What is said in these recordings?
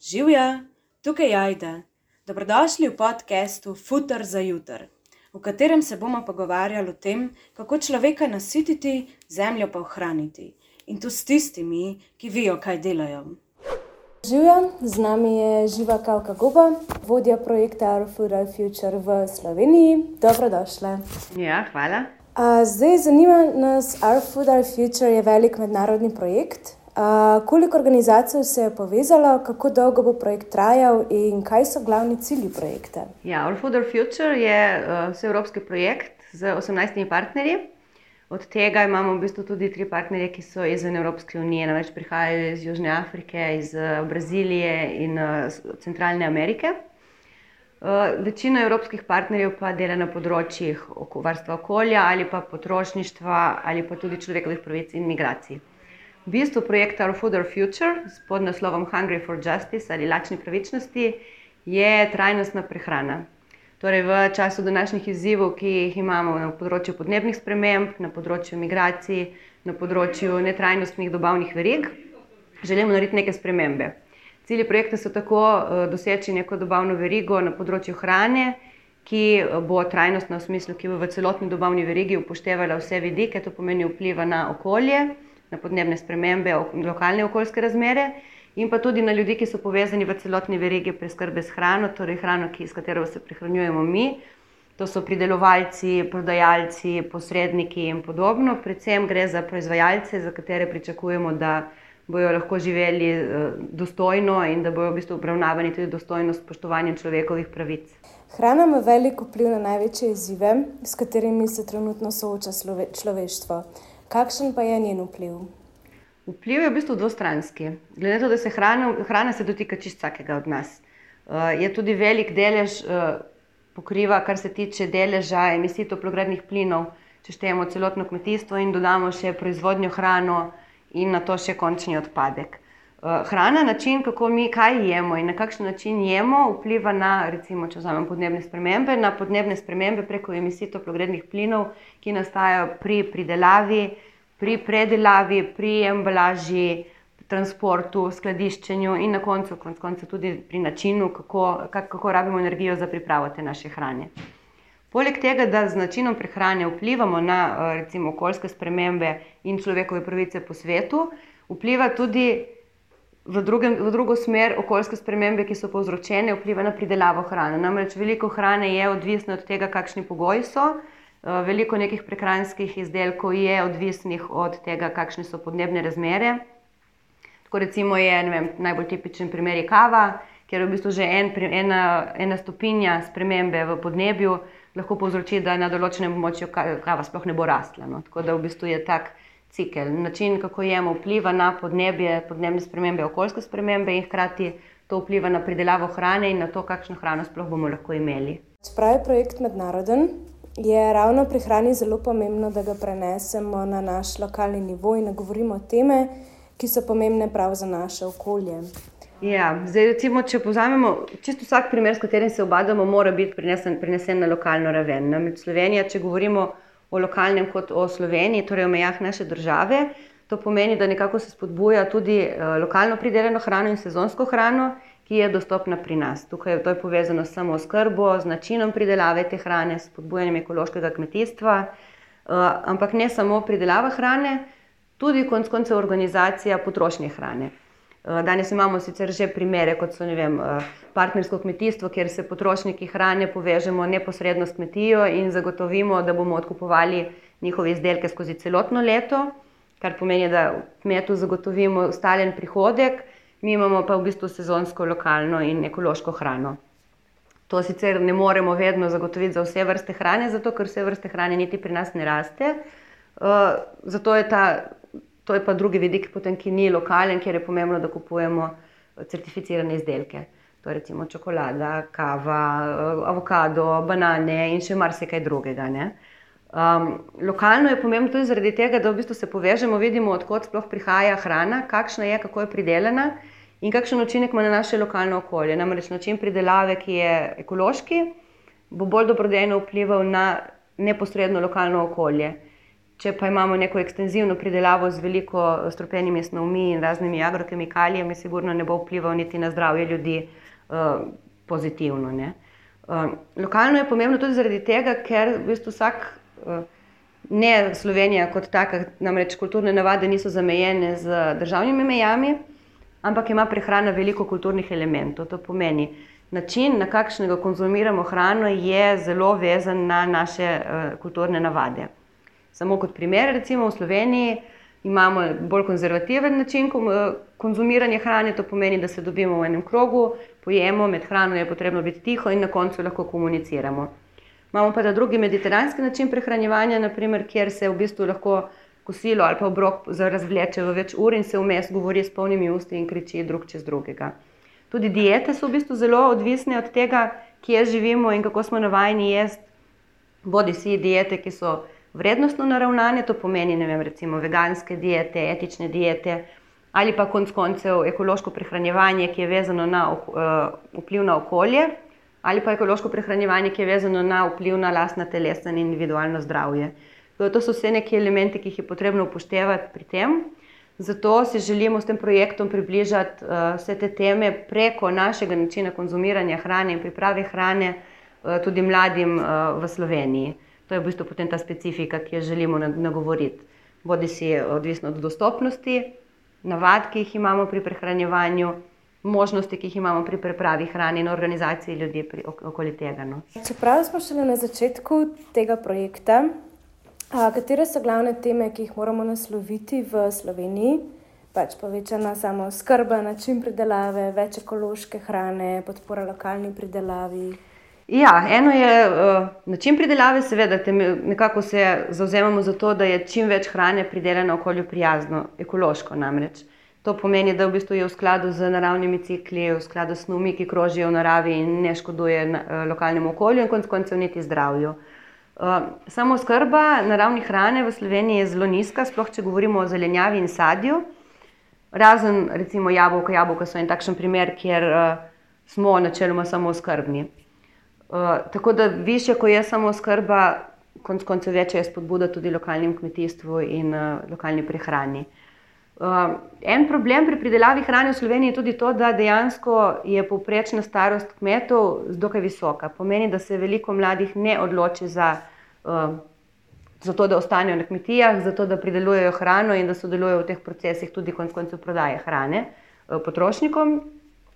Živja, tukaj je Aida. Dobrodošli v podkastu Futur za jutr, v katerem se bomo pogovarjali o tem, kako človeka nasititi, zemljo pa ohraniti. In to s tistimi, ki vejo, kaj delajo. Živijo, z nami je Živa Kavka Guba, vodja projekta Aerofood Future v Sloveniji. Dobrodošla. Ja, hvala. A, zdaj zanima nas, Aerofood Future je velik mednarodni projekt. A, koliko organizacij se je povezalo, kako dolgo bo projekt trajal in kaj so glavni cilji projekta? Ja, Aerofood Future je uh, vseevropski projekt z 18 partnerji. Od tega imamo v bistvu tudi tri partnerje, ki so izven Evropske unije, namreč prihajajo iz Južne Afrike, iz Brazilije in Centralne Amerike. Večina evropskih partnerjev pa dela na področjih varstva okolja ali pa potrošništva ali pa tudi človekovih pravic in migracij. Bistvu projekt Our Food Our Future s podnaslovom Hungry for Justice ali lačni pravičnosti je trajnostna prehrana. Torej, v času današnjih izzivov, ki jih imamo na področju podnebnih sprememb, na področju migracij, na področju netrajnostnih dobavnih verig, želimo narediti neke spremembe. Cilji projekta so tako uh, doseči neko dobavno verigo na področju hrane, ki bo trajnostna v smislu, ki bo v celotni dobavni verigi upoštevala vse vidike, to pomeni vpliva na okolje, na podnebne spremembe, lokalne okoljske razmere in pa tudi na ljudi, ki so povezani v celotni verigi preskrbe s hrano, torej hrano, ki, s katero se prehranjujemo mi. To so pridelovalci, prodajalci, posredniki in podobno. Predvsem gre za proizvajalce, za katere pričakujemo, da bodo lahko živeli uh, dostojno in da bodo v bistvu obravnavani tudi dostojno s spoštovanjem človekovih pravic. Hrana ima veliko vpliv na največje izzive, s katerimi se trenutno sooča človeštvo. Kakšen pa je njen vpliv? Vpliv je v bistvu dvostranski. Glede na to, da se hrana, hrana se dotika čist vsakega od nas. Uh, je tudi velik delež uh, pokriva, kar se tiče deleža emisij toplogrednih plinov, če štejemo celotno kmetijstvo in dodamo še proizvodnjo hrano in na to še končni odpadek. Uh, hrana, način, kako mi kaj jemo in na kakšen način jemo, vpliva na, recimo, če vzamem podnebne spremembe, na podnebne spremembe preko emisij toplogrednih plinov, ki nastajajo pri pridelavi pri predelavi, pri embalaži, transportu, skladiščenju in na koncu, konc koncu tudi pri načinu, kako, kako rabimo energijo za pripravo te naše hrane. Poleg tega, da z načinom prehrane vplivamo na recimo, okoljske spremembe in človekove pravice po svetu, vpliva tudi v, drugem, v drugo smer okoljske spremembe, ki so povzročene, vpliva na pridelavo hrane. Namreč veliko hrane je odvisno od tega, kakšni pogoji so. Eh, veliko nekih prehranskih izdelkov je odvisnih od tega, kakšne so podnebne razmere. Tako recimo je vem, najbolj tipičen primer je kava, ker je v bistvu že en, ena, ena stopinja spremembe v podnebju lahko povzroči, da na določenem območju kava sploh ne bo rasla. No. Tako da v bistvu je tak cikel. Način, kako jemo, vpliva na podnebje, podnebne spremembe, okoljske spremembe in hkrati to vpliva na pridelavo hrane in na to, kakšno hrano sploh bomo lahko imeli. Čeprav je projekt mednaroden, je ravno pri hrani zelo pomembno, da ga prenesemo na naš lokalni nivo in govorimo o teme, ki so pomembne prav za naše okolje. Ja, zdaj, recimo, če povzamemo čisto vsak primer, s katerim se obadamo, mora biti prenesen, prenesen na lokalno raven. Namreč Slovenija, če govorimo o lokalnem kot o Sloveniji, torej o mejah naše države, to pomeni, da nekako se spodbuja tudi uh, lokalno pridelano hrano in sezonsko hrano ki je dostopna pri nas. Tukaj je to povezano s samo skrbo, z načinom pridelave te hrane, s podbujanjem ekološkega kmetijstva, uh, ampak ne samo pridelava hrane, tudi konec koncev organizacija potrošnje hrane. Uh, danes imamo sicer že primere, kot so vem, uh, partnersko kmetijstvo, kjer se potrošniki hrane povežemo neposredno s kmetijo in zagotovimo, da bomo odkupovali njihove izdelke skozi celotno leto, kar pomeni, da kmetu zagotovimo stalen prihodek mi imamo pa v bistvu sezonsko, lokalno in ekološko hrano. To sicer ne moremo vedno zagotoviti za vse vrste hrane, zato ker vse vrste hrane niti pri nas ne raste. Uh, zato je ta, to je pa drugi vidik, potem, ki ni lokalen, kjer je pomembno, da kupujemo certificirane izdelke. To je recimo čokolada, kava, avokado, banane in še marsikaj drugega. Ne? Um, lokalno je pomembno tudi zaradi tega, da v bistvu se povežemo, vidimo, odkot sploh prihaja hrana, kakšna je, kako je pridelana in kakšen učinek ima na naše lokalno okolje. Namreč način pridelave, ki je ekološki, bo bolj dobrodejno vplival na neposredno lokalno okolje. Če pa imamo neko ekstenzivno pridelavo z veliko stropenimi snovmi in raznimi agrokemikalijami, sigurno ne bo vplival niti na zdravje ljudi uh, pozitivno. Uh, lokalno je pomembno tudi zaradi tega, ker v bistvu vsak, uh, ne Slovenija kot taka, namreč kulturne navade niso zamejene z državnimi mejami, ampak ima prehrana veliko kulturnih elementov. To pomeni, način, na kakšnega konzumiramo hrano, je zelo vezan na naše uh, kulturne navade. Samo kot primer, recimo v Sloveniji imamo bolj konzervativen način eh, konzumiranja hrane, to pomeni, da se dobimo v enem krogu, pojemo, med hrano je potrebno biti tiho in na koncu lahko komuniciramo. Imamo pa ta drugi mediteranski način prehranjevanja, naprimer, kjer se v bistvu lahko kosilo ali pa obrok razvleče v več ur in se vmes govori s polnimi usti in kriči drug čez drugega. Tudi diete so v bistvu zelo odvisne od tega, kje živimo in kako smo navajeni jesti. Bodi si diete, ki so vrednostno naravnane, to pomeni vem, recimo veganske diete, etične diete ali pa konc koncev ekološko prehranjevanje, ki je vezano na uh, vpliv na okolje, ali pa ekološko prehranjevanje, ki je vezano na vpliv na lastna telesna in individualno zdravje. To so vse neki elementi, ki jih je potrebno upoštevati pri tem. Zato si želimo s tem projektom približati uh, vse te teme preko našega načina konzumiranja hrane in priprave hrane uh, tudi mladim uh, v Sloveniji. To je v bistvu potem ta specifika, ki jo želimo nagovoriti. Bodi si odvisno od dostopnosti, navad, ki jih imamo pri prehranjevanju, možnosti, ki jih imamo pri pripravi hrane in organizaciji ljudi pri, okoli tega. No. Čeprav smo šele na začetku tega projekta, a, katere so glavne teme, ki jih moramo nasloviti v Sloveniji? Pač povečana samo skrba, način pridelave, več ekološke hrane, podpora lokalni pridelavi. Ja, eno je uh, način pridelave, seveda, nekako se zauzemamo za to, da je čim več hrane pridelano okolju prijazno, ekološko namreč. To pomeni, da v bistvu je v skladu z naravnimi cikli, v skladu s snumi, ki krožijo v naravi in ne škoduje na, uh, lokalnemu okolju in konec koncev niti zdravju. Uh, samo skrba naravnih hrane v Sloveniji je zelo nizka, sploh če govorimo o zelenjavi in sadju. Razen recimo jabolka, jabolka so en takšen primer, kjer uh, smo načeloma samo skrbni. Eh, tako da više, ko je samo skrba, konc koncev večja je spodbuda tudi lokalnim kmetijstvu in uh, lokalni prehrani. Uh, en problem pri pridelavi hrane v Sloveniji je tudi to, da dejansko je povprečna starost kmetov zelo visoka. Pomeni, da se veliko mladih ne odloči za, uh, za to, da ostanejo na kmetijah, za to, da pridelujejo hrano in da sodelujejo v teh procesih tudi konc koncev prodaje hrane uh, potrošnikom,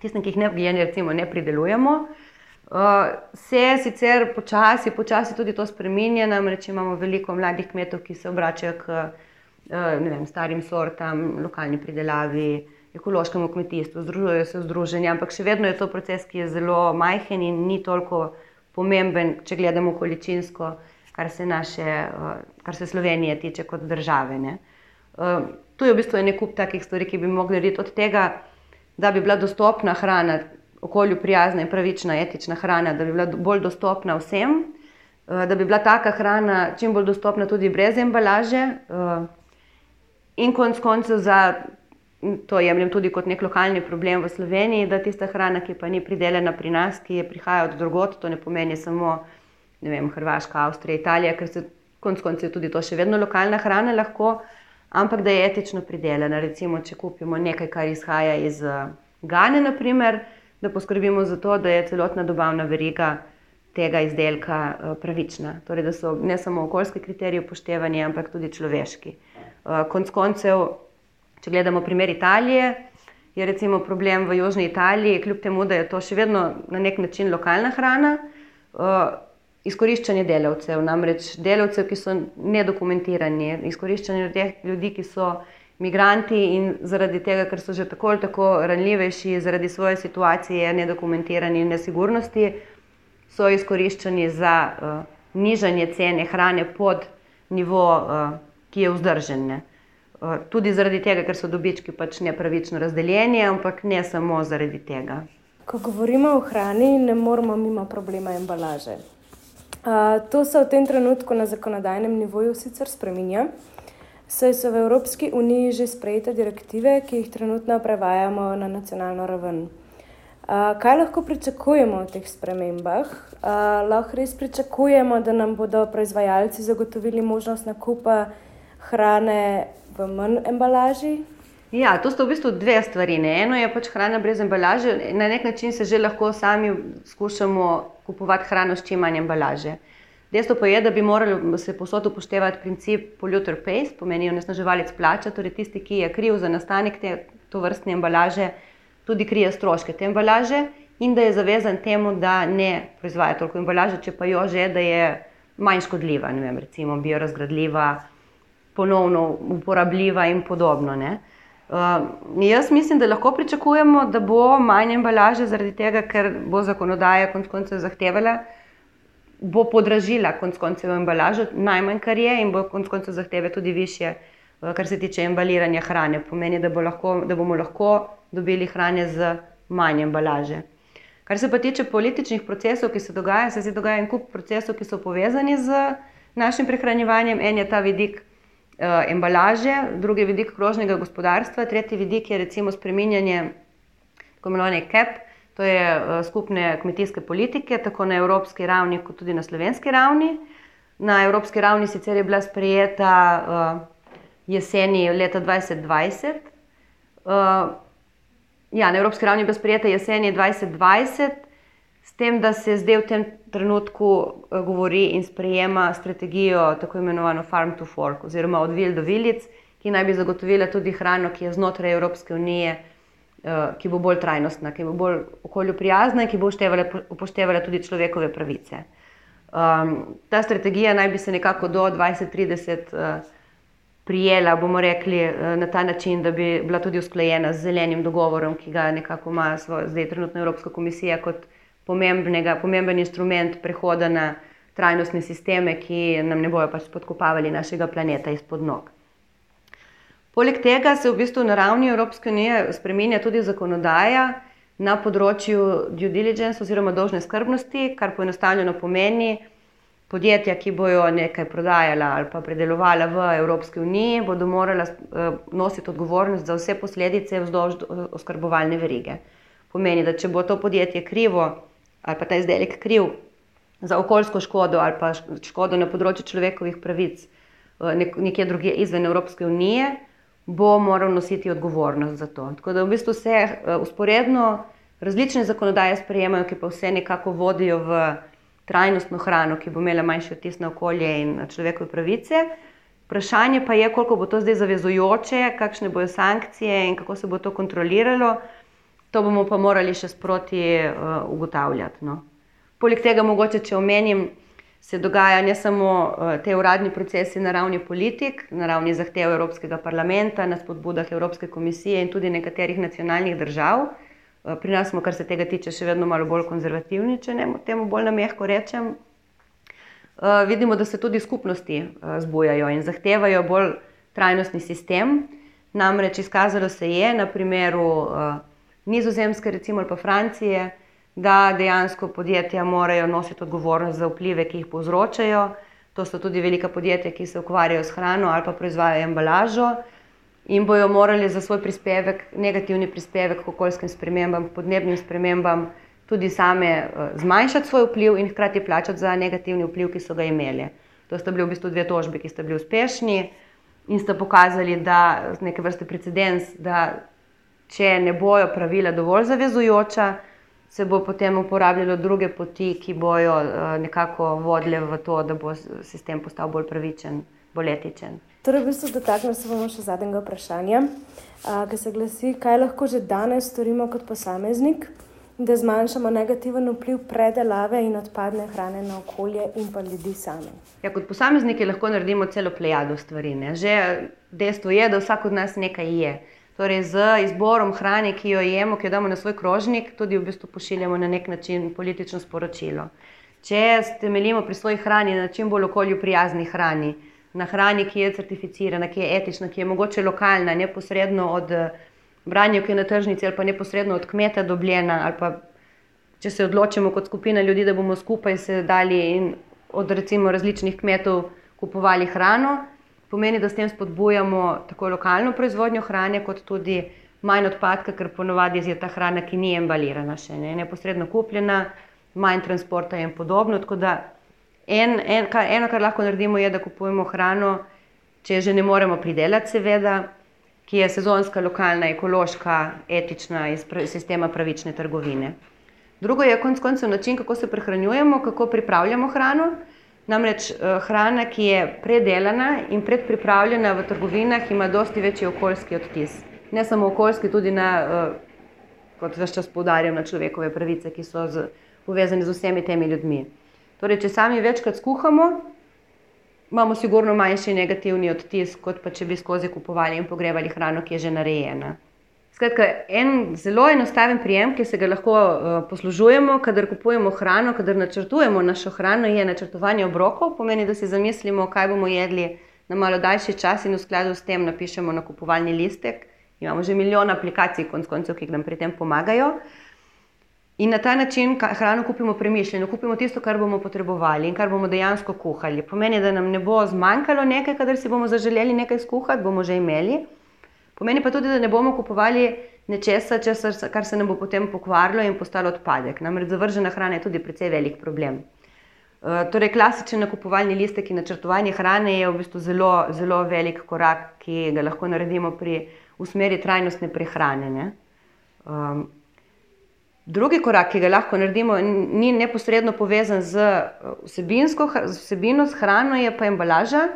tistim, ki jih ne, recimo, ne pridelujemo. Uh, Uh, se sicer počasi, počasi tudi to spremenja, namreč imamo veliko mladih kmetov, ki se obračajo k uh, vem, starim sortam, lokalni pridelavi, ekološkemu kmetijstvu, združujejo se v združenje, ampak še vedno je to proces, ki je zelo majhen in ni toliko pomemben, če gledamo količinsko, kar se, naše, uh, kar se Slovenije tiče kot države. Uh, tu je v bistvu nekaj takih stvari, ki bi mogli narediti od tega, da bi bila dostopna hrana okolju prijazna in pravična, etična hrana, da bi bila bolj dostopna vsem, eh, da bi bila taka hrana čim bolj dostopna tudi brez embalaže. Eh, in konec koncev, za to jemljem tudi kot nek lokalni problem v Sloveniji, da tista hrana, ki pa ni pridelana pri nas, ki je prihaja od drugot, to ne pomeni samo vem, Hrvaška, Avstrija, Italija, ker se konec koncev tudi to še vedno lokalna hrana lahko, ampak da je etično pridelana. Recimo, če kupimo nekaj, kar izhaja iz eh, Gane, naprimer, da poskrbimo za to, da je celotna dobavna veriga tega izdelka eh, pravična. Torej, da so ne samo okoljski kriteriji upoštevani, ampak tudi človeški. Eh, konc koncev, če gledamo primer Italije, je recimo problem v Južni Italiji, kljub temu, da je to še vedno na nek način lokalna hrana, eh, izkoriščanje delavcev, namreč delavcev, ki so nedokumentirani, izkoriščanje ljudi, ki so migranti in zaradi tega, ker so že tako ali tako ranljivejši, zaradi svoje situacije, nedokumentirani in nesigurnosti, so izkoriščeni za uh, nižanje cene hrane pod nivo, uh, ki je vzdržen. Uh, tudi zaradi tega, ker so dobički pač nepravično razdeljeni, ampak ne samo zaradi tega. Ko govorimo o hrani, ne moramo mimo problema embalaže. Uh, to se v tem trenutku na zakonodajnem nivoju sicer spremenja saj so v Evropski uniji že sprejete direktive, ki jih trenutno prevajamo na nacionalno raven. Uh, kaj lahko pričakujemo v teh spremembah? Uh, lahko res pričakujemo, da nam bodo proizvajalci zagotovili možnost nakupa hrane v manj embalaži? Ja, to sta v bistvu dve stvari. Ne. Eno je pač hrana brez embalaže, na nek način se že lahko sami skušamo kupovati hrano s čim manj embalaže. Dejstvo pa je, da bi morali se posod upoštevati princip polluter pays, pomeni onesnaževalec plača, torej tisti, ki je kriv za nastanek te to vrstne embalaže, tudi krije stroške te embalaže in da je zavezan temu, da ne proizvaja toliko embalaže, če pa jo že, da je manj škodljiva, ne vem, recimo biorazgradljiva, ponovno uporabljiva in podobno. Ne. Uh, jaz mislim, da lahko pričakujemo, da bo manj embalaže zaradi tega, ker bo zakonodaja konec koncev zahtevala, bo podražila konec koncev embalažo, najmanj kar je, in bo konec koncev zahteve tudi više, uh, kar se tiče embaliranja hrane. Pomeni, da, bo lahko, da bomo lahko dobili hrane z manj embalaže. Kar se pa tiče političnih procesov, ki se dogajajo, se zdi, dogaja en kup procesov, ki so povezani z našim prehranjevanjem. En je ta vidik uh, embalaže, drugi vidik krožnega gospodarstva, tretji vidik je recimo spreminjanje tako imenovane CAP, to je uh, skupne kmetijske politike, tako na evropski ravni, kot tudi na slovenski ravni. Na evropski ravni sicer je bila sprejeta uh, jeseni leta 2020. Uh, ja, na evropski ravni je bila sprejeta jeseni 2020, s tem, da se zdaj v tem trenutku eh, govori in sprejema strategijo, tako imenovano Farm to Fork, oziroma od vil do vilic, ki naj bi zagotovila tudi hrano, ki je znotraj Evropske unije, eh, ki bo bolj trajnostna, ki bo bolj okolju prijazna in ki bo upoštevala, upoštevala tudi človekove pravice. Um, ta strategija naj bi se nekako do 2030 uh, prijela, bomo rekli, eh, na ta način, da bi bila tudi usklajena z zelenim dogovorom, ki ga nekako ima svoj, zdaj trenutno Evropska komisija kot pomemben instrument prehoda na trajnostne sisteme, ki nam ne bojo pač spodkopavali našega planeta izpod nog. Poleg tega se v bistvu na ravni Evropske unije spremenja tudi zakonodaja na področju due diligence oziroma dolžne skrbnosti, kar poenostavljeno pomeni, podjetja, ki bojo nekaj prodajala ali pa predelovala v Evropski uniji, bodo morala uh, nositi odgovornost za vse posledice vzdolž oskrbovalne verige. Pomeni, da če bo to podjetje krivo ali pa ta izdelek kriv za okoljsko škodo ali pa škodo na področju človekovih pravic uh, nekje drugje izven Evropske unije, bo moral nositi odgovornost za to. Tako da v bistvu se uh, usporedno različne zakonodaje sprejemajo, ki pa vse nekako vodijo v trajnostno hrano, ki bo imela manjši vtis na okolje in na človekove pravice. Vprašanje pa je, koliko bo to zdaj zavezujoče, kakšne bodo sankcije in kako se bo to kontroliralo. To bomo pa morali še sproti uh, ugotavljati. No. Poleg tega, mogoče, če omenim, se dogaja ne samo uh, te uradni procesi na ravni politik, na ravni zahtev Evropskega parlamenta, na spodbudah Evropske komisije in tudi nekaterih nacionalnih držav, Eh, pri nas smo, kar se tega tiče, še vedno malo bolj konzervativni, če ne temu bolj na mehko rečem. Uh, vidimo, da se tudi skupnosti zbujajo in zahtevajo bolj trajnostni sistem. Namreč izkazalo se je na primeru Nizozemske, recimo pa Francije, da dejansko podjetja morajo nositi odgovornost za vplive, ki jih povzročajo. To so tudi velika podjetja, ki se ukvarjajo s hrano ali pa proizvajajo embalažo in bojo morali za svoj prispevek, negativni prispevek k okoljskim spremembam, podnebnim spremembam, tudi same uh, zmanjšati svoj vpliv in hkrati plačati za negativni vpliv, ki so ga imeli. To sta bili v bistvu dve tožbi, ki sta bili uspešni in sta pokazali, da je neke vrste precedens, da če ne bojo pravila dovolj zavezujoča, se bo potem uporabljalo druge poti, ki bojo uh, nekako vodile v to, da bo sistem postal bolj pravičen, bolj etičen. Torej, v bistvu dotaknemo se bomo še zadnjega vprašanja, ki se glasi, kaj lahko že danes storimo kot posameznik, da zmanjšamo negativen vpliv predelave in odpadne hrane na okolje in pa ljudi sami. Ja, kot posamezniki lahko naredimo celo plejado stvari. Ne? Že dejstvo je, da vsak od nas nekaj je. Torej, z izborom hrane, ki jo jemo, ki jo damo na svoj krožnik, tudi v bistvu pošiljamo na nek način politično sporočilo. Če temeljimo pri svoji hrani na čim bolj okolju prijazni hrani, na hrani, ki je certificirana, ki je etična, ki je mogoče lokalna, neposredno od branja, ki je na tržnici, ali pa neposredno od kmeta dobljena. Pa, če se odločimo kot skupina ljudi, da bomo skupaj se dali in od recimo različnih kmetov kupovali hrano, pomeni, da s tem spodbujamo tako lokalno proizvodnjo hrane, kot tudi manj odpadka, ker ponovadi je ta hrana, ki ni embalirana, še ne, neposredno kupljena, manj transporta in podobno. En, en, kar, eno, kar lahko naredimo, je, da kupujemo hrano, če že ne moremo pridelati, seveda, ki je sezonska, lokalna, ekološka, etična iz sistema pravične trgovine. Drugo je konec koncev način, kako se prehranjujemo, kako pripravljamo hrano. Namreč eh, hrana, ki je predelana in predpripravljena v trgovinah, ima dosti večji okoljski odtis. Ne samo okoljski, tudi na, eh, kot vse čas poudarjam, na človekove pravice, ki so z, povezane z vsemi temi ljudmi. Torej, če sami večkrat skuhamo, imamo sigurno manjši negativni odtis, kot pa če bi skozi kupovali in pogrebali hrano, ki je že narejena. Skratka, en zelo enostaven prijem, ki se ga lahko uh, poslužujemo, kadar kupujemo hrano, kadar načrtujemo našo hrano, je načrtovanje obrokov. Pomeni, da si zamislimo, kaj bomo jedli na malo daljši čas in v skladu s tem napišemo nakupovalni listek. Imamo že milijon aplikacij, konc koncev, ki nam pri tem pomagajo. In na ta način hrano kupimo premišljeno, kupimo tisto, kar bomo potrebovali in kar bomo dejansko kuhali. Pomeni, da nam ne bo zmanjkalo nekaj, kadar si bomo zaželeli nekaj skuhati, bomo že imeli. Pomeni pa tudi, da ne bomo kupovali nečesa, česar, kar se nam bo potem pokvarilo in postalo odpadek. Namreč zavržena hrana je tudi precej velik problem. Uh, torej, klasičen nakupovalni listek in načrtovanje hrane je v bistvu zelo, zelo velik korak, ki ga lahko naredimo pri usmeri trajnostne prehrane. Um, drugi korak, ki ga lahko naredimo, ni neposredno povezan z vsebinsko, z vsebino, s hrano, je pa embalaža.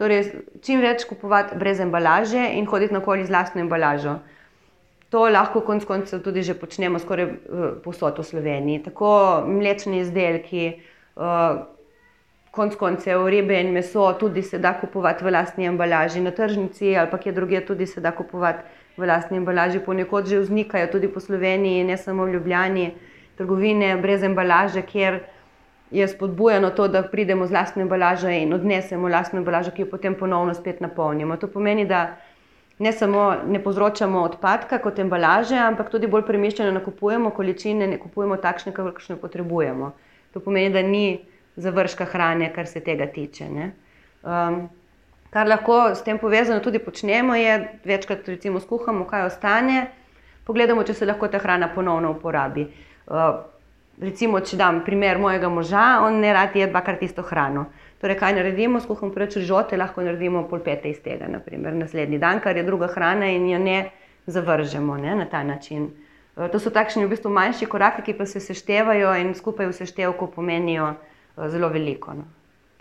Torej, čim več kupovati brez embalaže in hoditi na koli z lastno embalažo. To lahko konec koncev tudi že počnemo skoraj uh, posod v Sloveniji. Tako mlečni izdelki, uh, konec koncev ribe in meso tudi se da kupovati v lastni embalaži, na tržnici ali pa kje druge tudi se da kupovati v lastni embalaži. Ponekod že vznikajo tudi po Sloveniji, ne samo v Ljubljani, trgovine brez embalaže, kjer je spodbujeno to, da pridemo z lastno embalažo in odnesemo lastno embalažo, ki jo potem ponovno spet napolnimo. To pomeni, da ne samo ne povzročamo odpadka kot embalaže, ampak tudi bolj premišljeno nakupujemo količine, ne kupujemo takšne, kakršne potrebujemo. To pomeni, da ni završka hrane, kar se tega tiče. Um, kar lahko s tem povezano tudi počnemo, je večkrat recimo skuhamo, kaj ostane, pogledamo, če se lahko ta hrana ponovno uporabi. Uh, recimo, če dam primer mojega moža, on ne rad je dvakrat isto hrano. Torej, kaj naredimo, skuhamo preveč žote, lahko naredimo polpete iz tega, naprimer, naslednji dan, kar je druga hrana in jo ne zavržemo ne, na ta način. E, to so takšni v bistvu manjši koraki, ki pa se seštevajo in skupaj v seštevku pomenijo e, zelo veliko. No.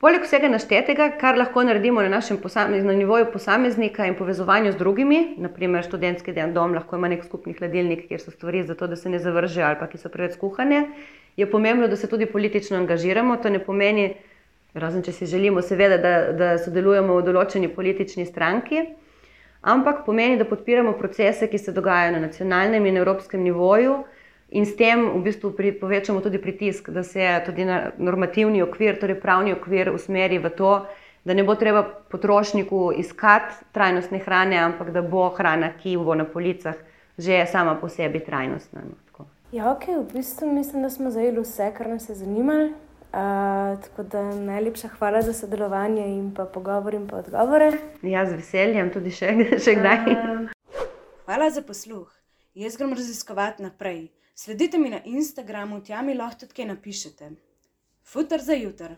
Poleg vsega naštetega, kar lahko naredimo na našem na nivoju posameznika in povezovanju z drugimi, naprimer študentski dom lahko ima nek skupni hladilnik, kjer so stvari za to, da se ne zavržejo ali pa ki so preveč kuhane, je pomembno, da se tudi politično angažiramo. To ne pomeni, razen če si želimo, seveda, da, da sodelujemo v določeni politični stranki, ampak pomeni, da podpiramo procese, ki se dogajajo na nacionalnem in evropskem nivoju in s tem v bistvu pri, povečamo tudi pritisk, da se tudi na normativni okvir, torej pravni okvir, usmeri v to, da ne bo treba potrošniku iskati trajnostne hrane, ampak da bo hrana, ki bo na policah, že sama po sebi trajnostna. No, ja, ok, v bistvu mislim, da smo zajeli vse, kar nas je zanimalo. Uh, tako da najlepša hvala za sodelovanje in pa pogovor in pa odgovore. Ja, z veseljem, tudi še, še kdaj. Uh, hvala za posluh. Jaz grem raziskovati naprej. Sledite mi na Instagramu, tam mi lahko tudi kaj napišete. Futer za jutr.